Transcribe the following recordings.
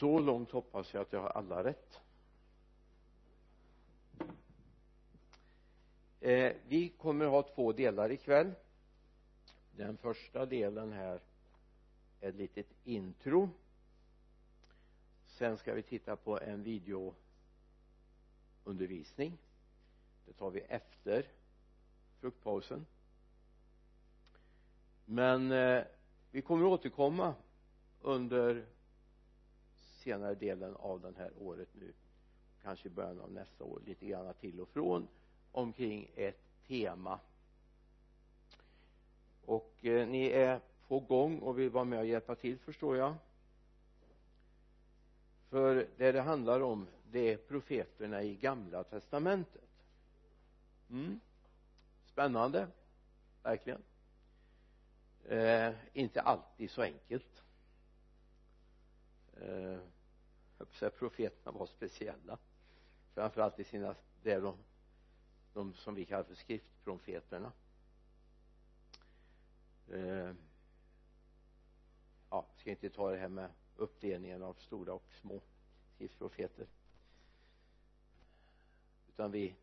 så långt hoppas jag att jag har alla rätt. Eh, vi kommer att ha två delar ikväll. Den första delen här är ett litet intro. Sen ska vi titta på en videoundervisning. Det tar vi efter fruktpausen. Men eh, vi kommer att återkomma under senare delen av det här året nu kanske i början av nästa år lite grann till och från omkring ett tema. Och eh, ni är på gång och vill vara med och hjälpa till förstår jag. För det det handlar om det är profeterna i gamla testamentet. Mm. spännande verkligen. Eh, inte alltid så enkelt eh, säga profeterna var speciella. Framförallt i sina det är de de som vi kallar för skriftprofeterna. Eh, ja, ska inte ta det här med uppdelningen av stora och små skriftprofeter. Utan vi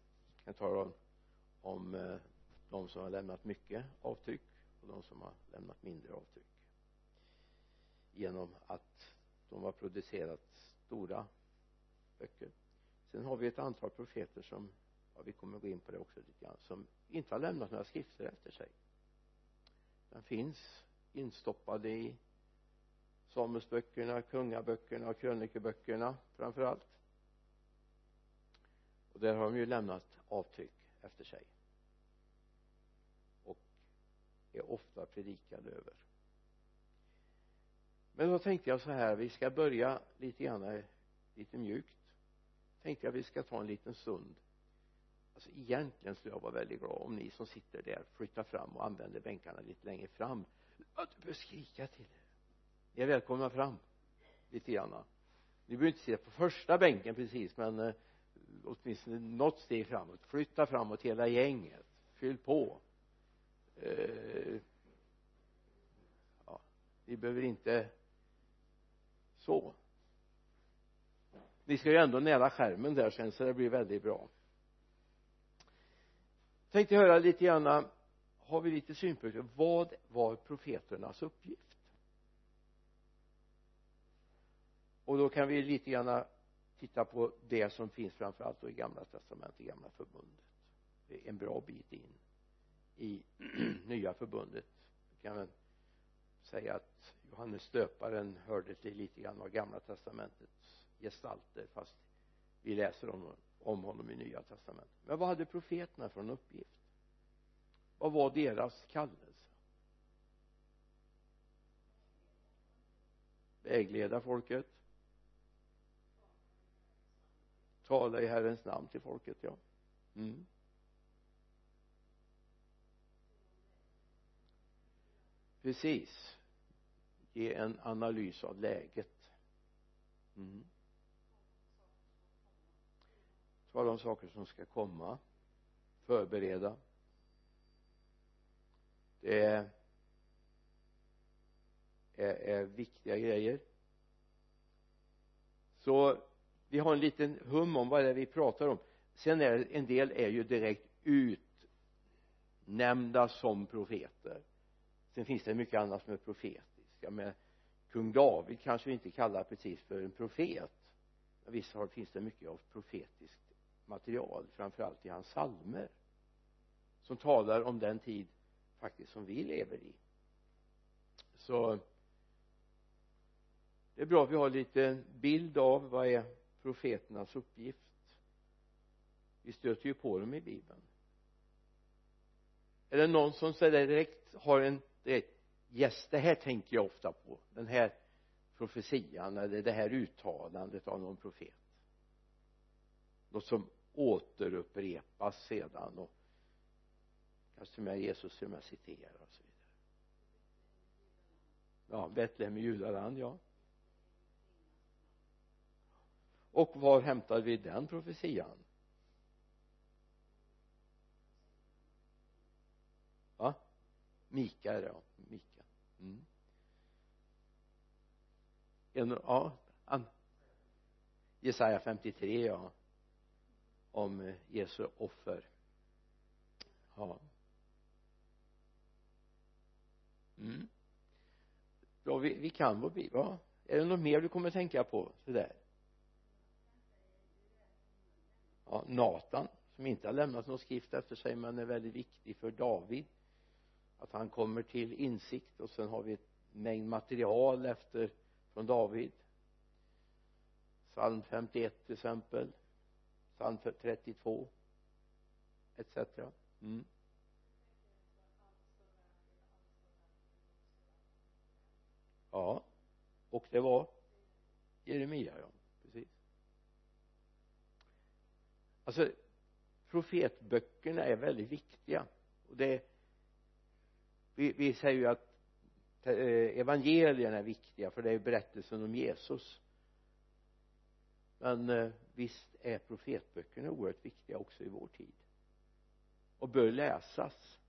kan tala om, om eh, de som har lämnat mycket avtryck och de som har lämnat mindre avtryck. Genom att de har producerat stora böcker. Sen har vi ett antal profeter som ja, vi kommer gå in på det också lite grann som inte har lämnat några skrifter efter sig. Den finns instoppade i Samuelsböckerna, kungaböckerna och krönikeböckerna framför allt och där har de ju lämnat avtryck efter sig. Och är ofta predikade över men då tänkte jag så här vi ska börja lite grann lite mjukt. Tänkte jag vi ska ta en liten stund. Alltså egentligen skulle jag vara väldigt glad om ni som sitter där flyttar fram och använder bänkarna lite längre fram. Att du behöver skrika till. Er ni är välkomna fram. Lite grann. Ni behöver inte sitta på första bänken precis men eh, åtminstone något steg framåt. Flytta framåt hela gänget. Fyll på. Eh, ja, ni behöver inte så. Ni ska ju ändå nära skärmen där sen så det blir väldigt bra. Tänkte höra lite grann har vi lite synpunkter? Vad var profeternas uppgift? Och då kan vi lite grann titta på det som finns framförallt då i gamla testamentet, i gamla förbundet. Det är en bra bit in i nya förbundet. Kan man säga att Johannes döparen hörde till lite grann av gamla testamentets gestalter fast vi läser om, om honom i nya testamentet. Men vad hade profeterna för en uppgift? Vad var deras kallelse? Vägleda folket. Tala i Herrens namn till folket ja. Mm. precis ge en analys av läget. Mm. tala om saker som ska komma. Förbereda. Det är, är, är viktiga grejer. Så vi har en liten hum om vad det är vi pratar om. Sen är en del är ju direkt utnämnda som profeter. Sen finns det mycket annat som är ja, men kung David kanske vi inte kallar precis för en profet. Men visst har, finns det mycket av profetiskt material framförallt i hans psalmer som talar om den tid faktiskt som vi lever i. Så det är bra att vi har lite bild av vad är profeternas uppgift. Vi stöter ju på dem i bibeln. Är det någon som direkt har en direkt yes det här tänker jag ofta på. Den här profetian eller det här uttalandet av någon profet. Något som återupprepas sedan och kanske till och med Jesus till och med citerar och så vidare. Ja Betlehem i judaland ja. Och var hämtar vi den profetian? Va? Mika ja. Mikael mm. en, ja an, Jesaja 53 ja. Om eh, Jesu offer. Ja. Mm. Ja vi, vi kan vår bibel ja. Är det något mer du kommer tänka på sådär ja Natan som inte har lämnat någon skrift efter sig men är väldigt viktig för David att han kommer till insikt och sen har vi ett mängd material efter från David. Psalm 51 till exempel psalm 32 etc mm. ja och det var Jeremia ja precis. Alltså profetböckerna är väldigt viktiga och det vi, vi säger ju att eh, evangelierna är viktiga för det är berättelsen om Jesus. Men eh, visst är profetböckerna oerhört viktiga också i vår tid. Och bör läsas.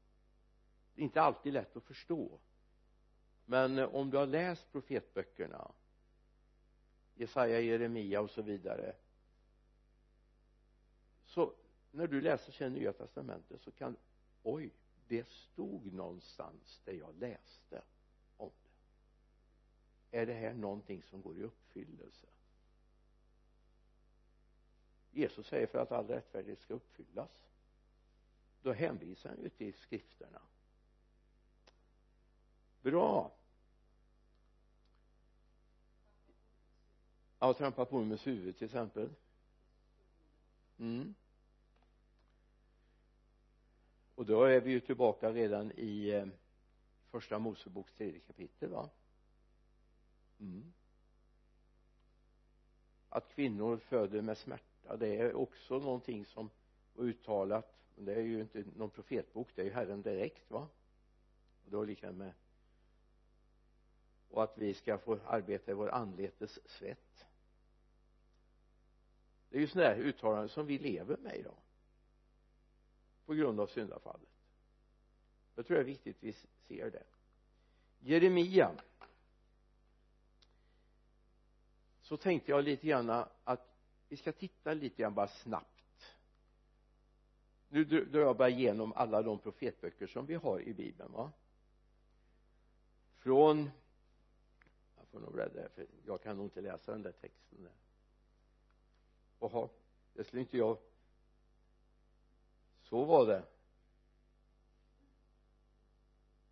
Det är inte alltid lätt att förstå. Men eh, om du har läst profetböckerna Jesaja, Jeremia och så vidare så när du läser sen nya testamentet så kan oj det stod någonstans där jag läste om det. Är det här någonting som går i uppfyllelse? Jesus säger för att all rättfärdighet ska uppfyllas. Då hänvisar han ju till skrifterna. Bra. Ja trampa på med huvud till exempel. Mm och då är vi ju tillbaka redan i eh, första Moseboks tredje kapitel va? Mm. Att kvinnor föder med smärta det är också någonting som var uttalat. Men det är ju inte någon profetbok det är ju Herren direkt va? Och då likadant med och att vi ska få arbeta i vår anletes svett. Det är ju sådana här uttalanden som vi lever med idag på grund av syndafallet. Jag tror det är viktigt att vi ser det. Jeremia. Så tänkte jag lite grann att vi ska titta lite grann bara snabbt. Nu drar jag bara igenom alla de profetböcker som vi har i bibeln va? Från jag får nog bläddra för jag kan nog inte läsa den där texten. Där jaha det skulle inte jag så var det.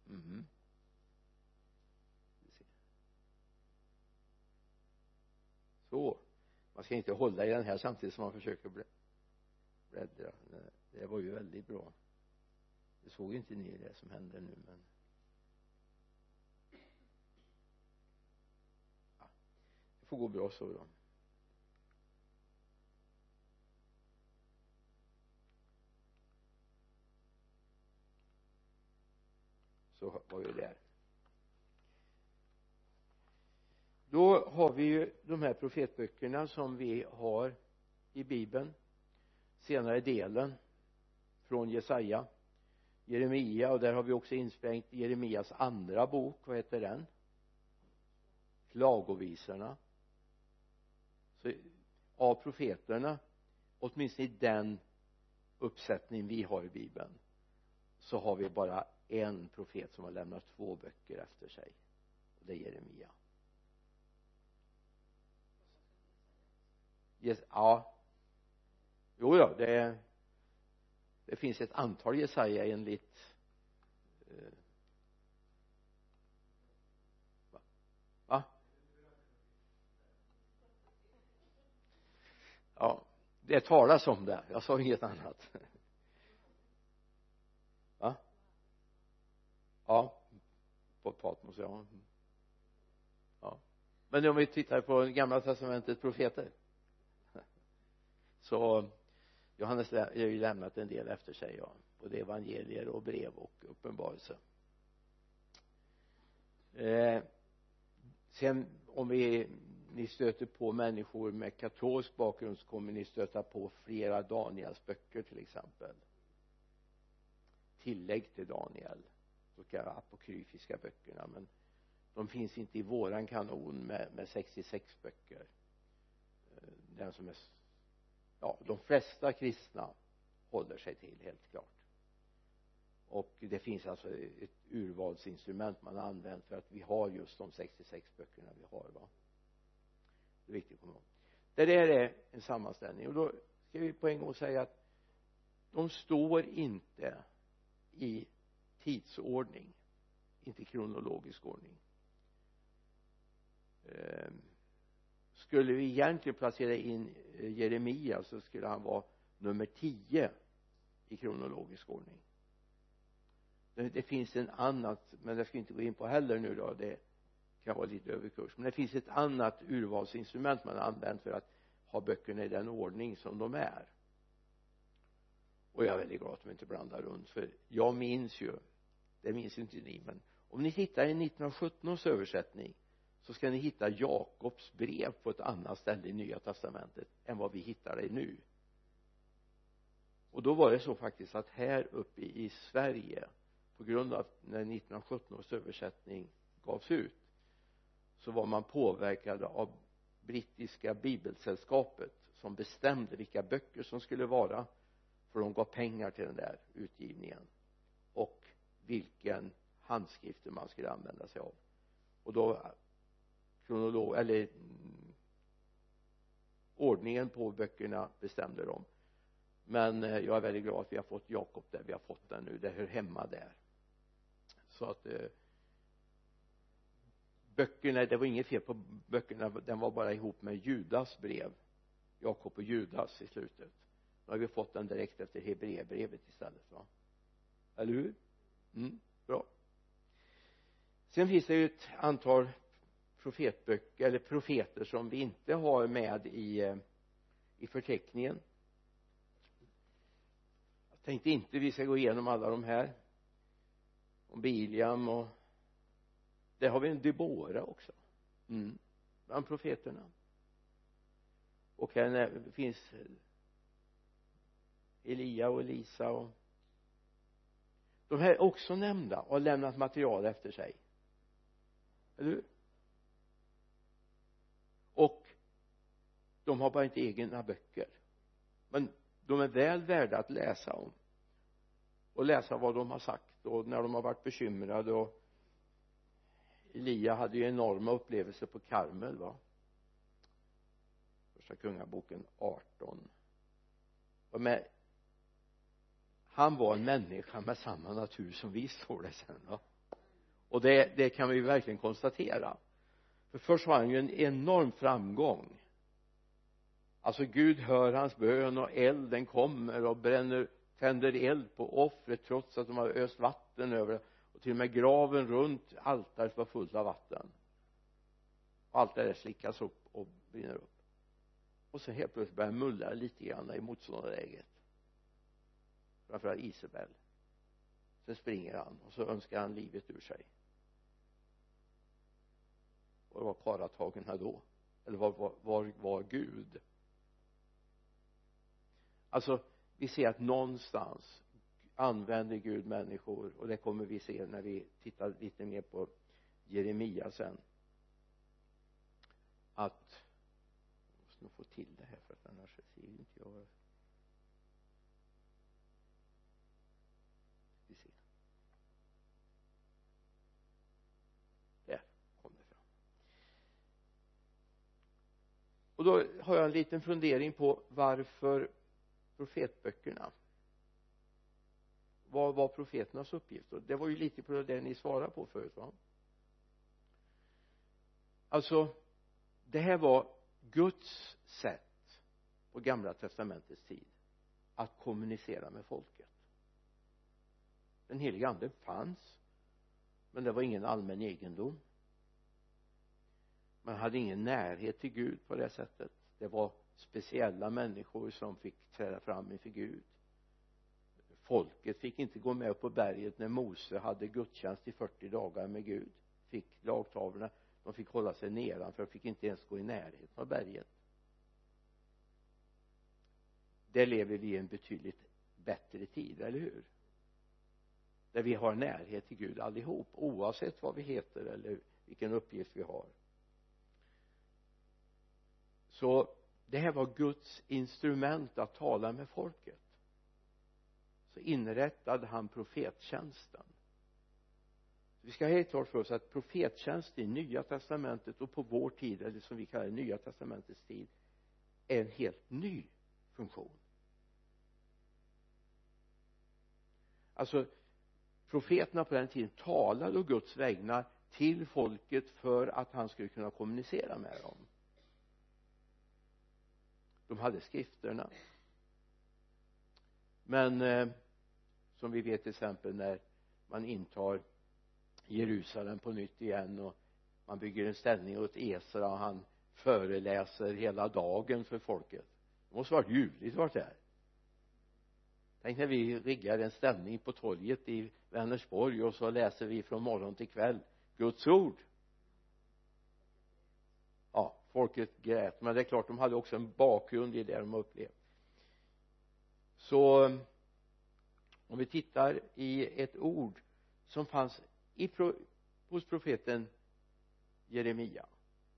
Mm. så. Man ska inte hålla i den här samtidigt som man försöker bläddra. Det var ju väldigt bra. Det såg ju inte ni det som hände nu men ja, det får gå bra så då. Så var vi där. Då har vi ju de här profetböckerna som vi har i bibeln. Senare delen från Jesaja Jeremia och där har vi också insprängt Jeremias andra bok. Vad heter den? Klagovisorna så av profeterna åtminstone i den uppsättning vi har i bibeln så har vi bara en profet som har lämnat två böcker efter sig. Och det är Jeremia. Yes, ja. Jo ja det det finns ett antal Jesaja enligt eh, va? va? Ja det talas om det. Jag sa inget annat va ja. På Patmos ja. Mm. Ja. Men om vi tittar på gamla testamentet profeter. Så Johannes har ju lämnat en del efter sig ja. Både evangelier och brev och uppenbarelse. Eh, sen om vi ni stöter på människor med katolsk bakgrund så kommer ni stöta på flera Daniels böcker till exempel. Tillägg till Daniel de apokryfiska böckerna men de finns inte i våran kanon med, med 66 böcker. Eh, den som är ja de flesta kristna håller sig till helt klart. Och det finns alltså ett urvalsinstrument man har använt för att vi har just de 66 böckerna vi har va? Det är viktigt att komma ihåg. Det där är en sammanställning. Och då ska vi på en gång säga att de står inte i tidsordning inte kronologisk ordning. Eh, skulle vi egentligen placera in eh, Jeremia så skulle han vara nummer 10 i kronologisk ordning. Det, finns en annat men det ska vi inte gå in på heller nu då det kan vara lite överkurs. Men det finns ett annat urvalsinstrument man har använt för att ha böckerna i den ordning som de är. Och jag är väldigt glad att de inte blandar runt för jag minns ju det minns inte ni men om ni tittar i 1917 års översättning så ska ni hitta Jakobs brev på ett annat ställe i nya testamentet än vad vi hittar det nu. Och då var det så faktiskt att här uppe i Sverige på grund av när 1917 års översättning gavs ut så var man påverkad av brittiska bibelsällskapet som bestämde vilka böcker som skulle vara för de gav pengar till den där utgivningen vilken handskrifter man skulle använda sig av. Och då kronolog eller ordningen på böckerna bestämde de. Men eh, jag är väldigt glad att vi har fått Jakob där vi har fått den nu. Det hör hemma där. Så att eh, böckerna det var inget fel på böckerna. Den var bara ihop med Judas brev. Jakob och Judas i slutet. Nu har vi fått den direkt efter Hebreerbrevet istället va? Eller hur? Mm, bra. Sen finns det ju ett antal profetböcker eller profeter som vi inte har med i eh, i förteckningen. Jag tänkte inte vi ska gå igenom alla de här. Om Biliam och där har vi en Debora också. Mm, bland profeterna. Och här finns Elia och Elisa och de här är också nämnda och har lämnat material efter sig. Eller hur? Och de har bara inte egna böcker. Men de är väl värda att läsa om. Och läsa vad de har sagt och när de har varit bekymrade och Elia hade ju enorma upplevelser på Karmel va? Första kungaboken 18 och med han var en människa med samma natur som vi står det sen va? Och det, det kan vi verkligen konstatera. För först har han ju en enorm framgång. Alltså Gud hör hans bön och elden kommer och bränner tänder eld på offret trots att de har öst vatten över det. Och till och med graven runt altaret var fullt av vatten. Och allt det där slickas upp och brinner upp. Och så helt plötsligt börjar mullra lite grann i motståndarläget framförallt Isabel. Sen springer han och så önskar han livet ur sig. Var var karlataggarna då? Eller var, var, var var Gud? Alltså vi ser att någonstans använder Gud människor och det kommer vi se när vi tittar lite mer på Jeremia sen. Att jag måste nog få till det här för att annars ser inte jag vi ser där kom det fram och då har jag en liten fundering på varför profetböckerna. Vad var profeternas uppgift? Och det var ju lite på det ni svarade på förut va? Alltså det här var Guds sätt på gamla testamentets tid att kommunicera med folket. Den heliga ande fanns men det var ingen allmän egendom man hade ingen närhet till Gud på det sättet. Det var speciella människor som fick träda fram inför Gud. Folket fick inte gå med på berget när Mose hade gudstjänst i 40 dagar med Gud. Fick lagtavlorna. De fick hålla sig nedanför. Fick inte ens gå i närheten av berget. Där lever vi i en betydligt bättre tid, eller hur? Där vi har närhet till Gud allihop oavsett vad vi heter eller vilken uppgift vi har så det här var Guds instrument att tala med folket. Så inrättade han profettjänsten. Vi ska ha helt klart för oss att profettjänst i nya testamentet och på vår tid eller som vi kallar det nya testamentets tid är en helt ny funktion. Alltså profeterna på den tiden talade å Guds vägnar till folket för att han skulle kunna kommunicera med dem de hade skrifterna. Men eh, som vi vet till exempel när man intar Jerusalem på nytt igen och man bygger en ställning åt Esra och han föreläser hela dagen för folket. Det måste varit ljuvligt varit där tänk när vi riggar en ställning på torget i Vänersborg och så läser vi från morgon till kväll Guds ord folket grät. Men det är klart de hade också en bakgrund i det de upplevt. Så eh, om vi tittar i ett ord som fanns i hos profeten Jeremia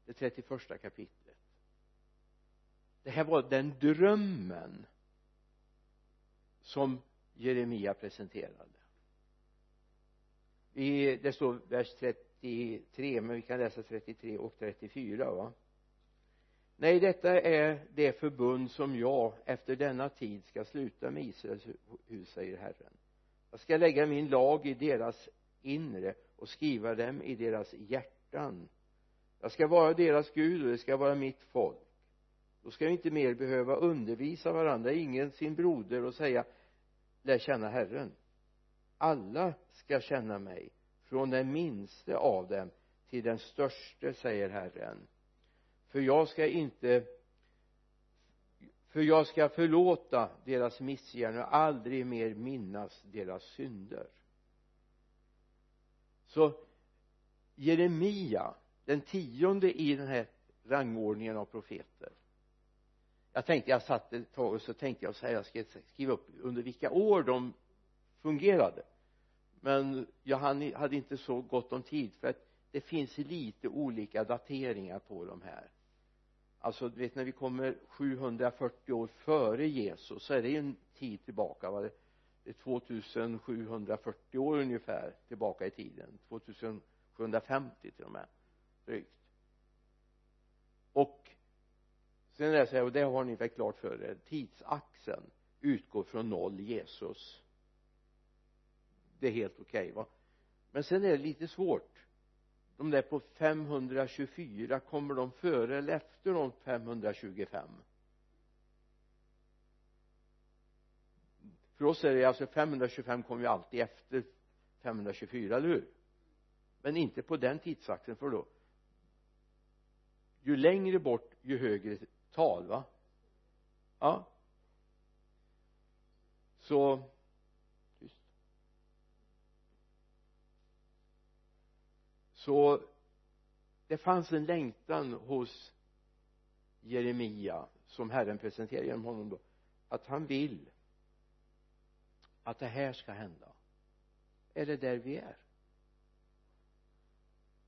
det 31 kapitlet. Det här var den drömmen som Jeremia presenterade. I, det står vers 33 men vi kan läsa 33 och 34 va? Nej detta är det förbund som jag efter denna tid ska sluta med Israels hus säger Herren. Jag ska lägga min lag i deras inre och skriva dem i deras hjärtan. Jag ska vara deras Gud och det ska vara mitt folk. Då ska vi inte mer behöva undervisa varandra ingen sin broder och säga lär känna Herren. Alla ska känna mig från den minste av dem till den störste säger Herren för jag ska inte för jag ska förlåta deras missgärningar och aldrig mer minnas deras synder. Så Jeremia den tionde i den här rangordningen av profeter. Jag tänkte jag satt ett tag och så tänkte jag så här jag ska skriva upp under vilka år de fungerade. Men jag hade inte så gott om tid för att det finns lite olika dateringar på de här alltså du vet när vi kommer 740 år före Jesus så är det en tid tillbaka va? Det är 2740 år ungefär tillbaka i tiden. 2750 till och med drygt. Och sen är det så här och det har ni väl klart för er tidsaxeln utgår från noll Jesus. Det är helt okej okay, va? Men sen är det lite svårt de där på 524 kommer de före eller efter de 525 för oss är det alltså 525 kommer ju alltid efter 524 eller hur? Men inte på den tidsaxeln för då ju längre bort ju högre tal va? Ja. Så så det fanns en längtan hos Jeremia som Herren presenterar genom honom då att han vill att det här ska hända. Är det där vi är?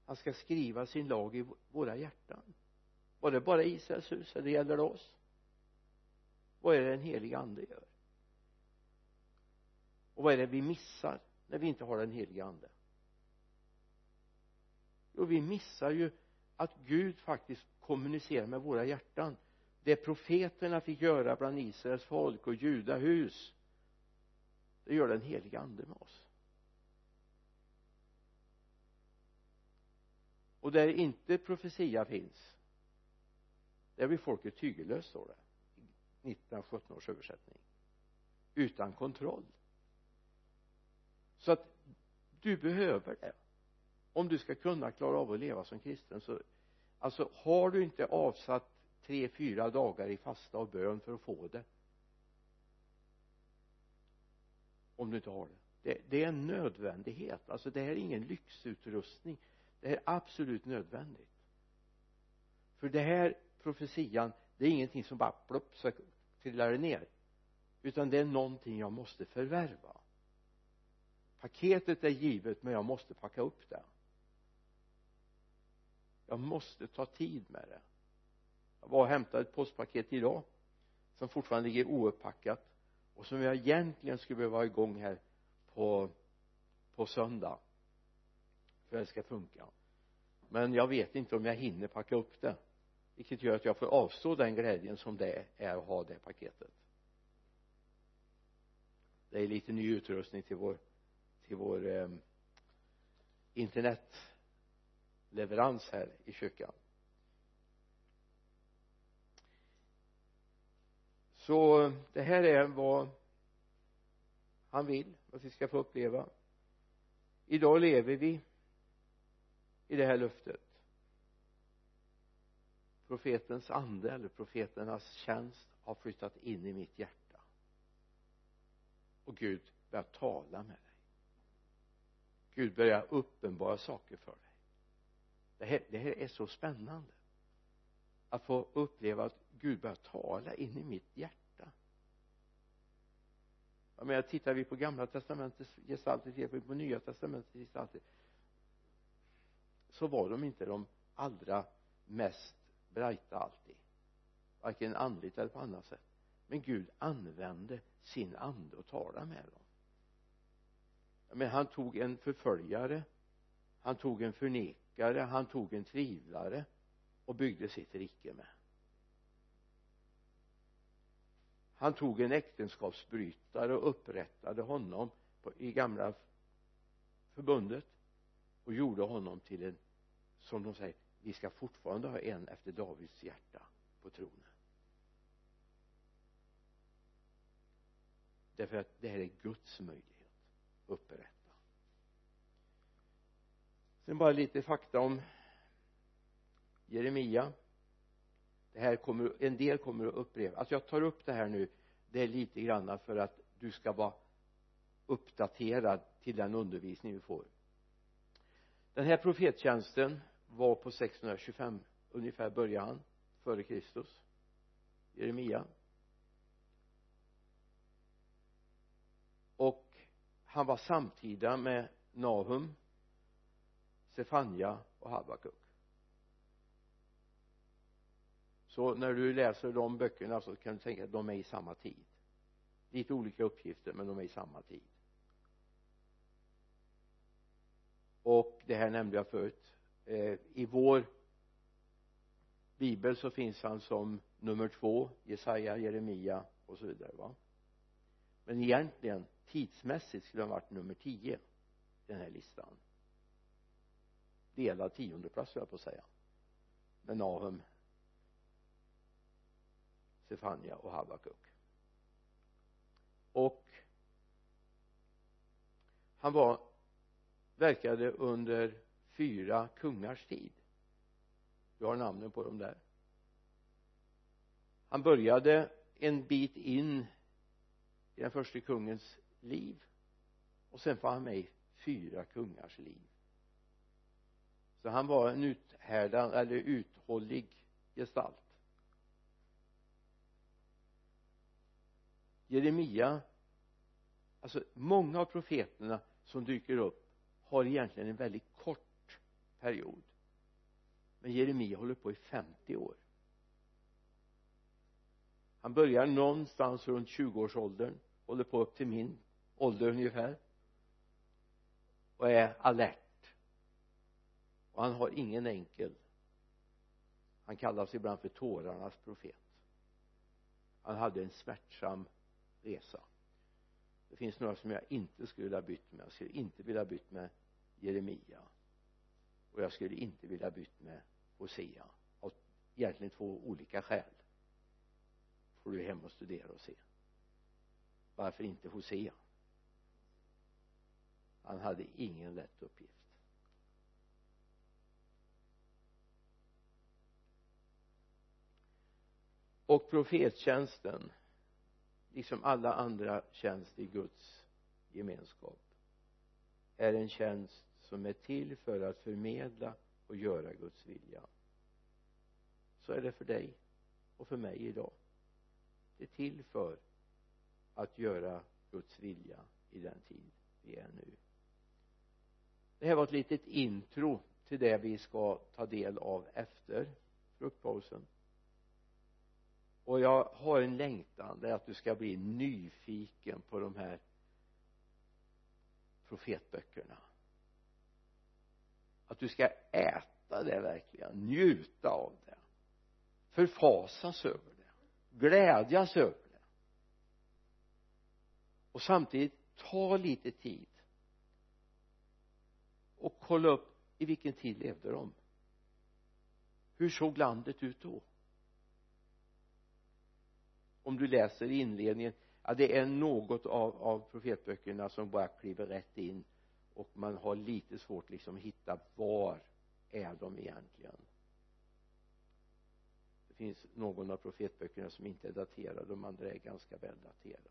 Han ska skriva sin lag i våra hjärtan. Var det bara Israels hus eller gäller det oss? Vad är det den heliga ande gör? Och vad är det vi missar när vi inte har den heliga ande? Jo vi missar ju att Gud faktiskt kommunicerar med våra hjärtan. Det profeterna fick göra bland Israels folk och judahus det gör den heliga ande med oss. Och där inte profetia finns där blir folket tygellöst står det i 1917 års översättning. Utan kontroll. Så att du behöver det om du ska kunna klara av att leva som kristen så alltså har du inte avsatt tre fyra dagar i fasta och bön för att få det? Om du inte har det. Det, det är en nödvändighet. Alltså det här är ingen lyxutrustning. Det är absolut nödvändigt. För det här profetian det är ingenting som bara plopp så trillar det ner. Utan det är någonting jag måste förvärva. Paketet är givet men jag måste packa upp det jag måste ta tid med det. Jag var och hämtade ett postpaket idag som fortfarande ligger ouppackat och som jag egentligen skulle behöva ha igång här på på söndag för att det ska funka. Men jag vet inte om jag hinner packa upp det vilket gör att jag får avstå den glädjen som det är att ha det paketet. Det är lite ny utrustning till vår till vår eh, leverans här i kyrkan. Så det här är vad han vill att vi ska få uppleva. Idag lever vi i det här löftet profetens ande eller profeternas tjänst har flyttat in i mitt hjärta. Och Gud börjar tala med dig. Gud börjar uppenbara saker för dig det här, det här är så spännande. Att få uppleva att Gud börjar tala in i mitt hjärta. Jag menar tittar vi på gamla testamentets gestalter tittar vi på nya testamentets gestalter så var de inte de allra mest brighta alltid. Varken andligt eller på annat sätt. Men Gud använde sin ande och talade med dem. Men han tog en förföljare. Han tog en förnekare han tog en tvivlare och byggde sitt rike med. Han tog en äktenskapsbrytare och upprättade honom på, i gamla förbundet och gjorde honom till en som de säger vi ska fortfarande ha en efter Davids hjärta på tronen. Därför att det här är Guds möjlighet att sedan sen bara lite fakta om Jeremia. Det här kommer, en del kommer att upprepa alltså jag tar upp det här nu det är lite grann för att du ska vara uppdaterad till den undervisning vi får. Den här profettjänsten var på 625 ungefär började han före Kristus. Jeremia. Och han var samtida med Nahum. Sefania och Habakuk. Så när du läser de böckerna så kan du tänka att de är i samma tid. Lite olika uppgifter men de är i samma tid. Och det här nämnde jag förut. Eh, i vår bibel så finns han som nummer två Jesaja, Jeremia och så vidare va? Men egentligen tidsmässigt skulle han varit nummer tio i den här listan delad tiondeplats höll jag på att säga. Med Nahum Stefania och Habakuk. Och han var verkade under fyra kungars tid. Du har namnen på dem där. Han började en bit in i den första kungens liv. Och sen var han med i fyra kungars liv så han var en uthärdad eller uthållig gestalt. Jeremia alltså många av profeterna som dyker upp har egentligen en väldigt kort period. Men Jeremia håller på i 50 år. Han börjar någonstans runt 20-årsåldern håller på upp till min ålder ungefär och är alert och han har ingen enkel. Han kallas ibland för tårarnas profet. Han hade en smärtsam resa. Det finns några som jag inte skulle vilja bytt med. Jag skulle inte vilja bytt med Jeremia. Och jag skulle inte vilja bytt med Hosea. Av egentligen två olika skäl. Får du hem och studera och se. Varför inte Hosea? Han hade ingen lätt uppgift. Och profettjänsten liksom alla andra tjänster i Guds gemenskap är en tjänst som är till för att förmedla och göra Guds vilja. Så är det för dig och för mig idag. Det är till för att göra Guds vilja i den tid vi är nu. Det här var ett litet intro till det vi ska ta del av efter fruktpausen och jag har en längtan det är att du ska bli nyfiken på de här profetböckerna. Att du ska äta det verkligen njuta av det förfasas över det glädjas över det. Och samtidigt ta lite tid och kolla upp i vilken tid levde de? Hur såg landet ut då? Om du läser inledningen ja det är något av, av profetböckerna som bara kliver rätt in och man har lite svårt liksom att hitta var är de egentligen. Det finns någon av profetböckerna som inte är daterade och de andra är ganska väl daterade.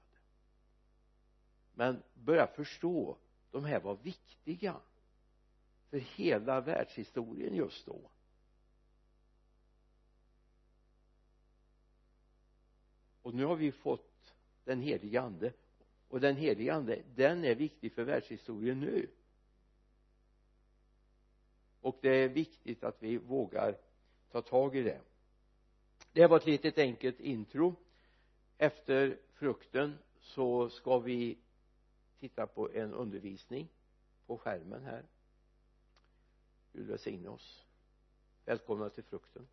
Men börja förstå de här var viktiga för hela världshistorien just då. Och nu har vi fått den helige ande. Och den helige ande den är viktig för världshistorien nu. Och det är viktigt att vi vågar ta tag i det. Det var ett litet enkelt intro. Efter frukten så ska vi titta på en undervisning på skärmen här. Gud välsigne oss. Välkomna till frukten.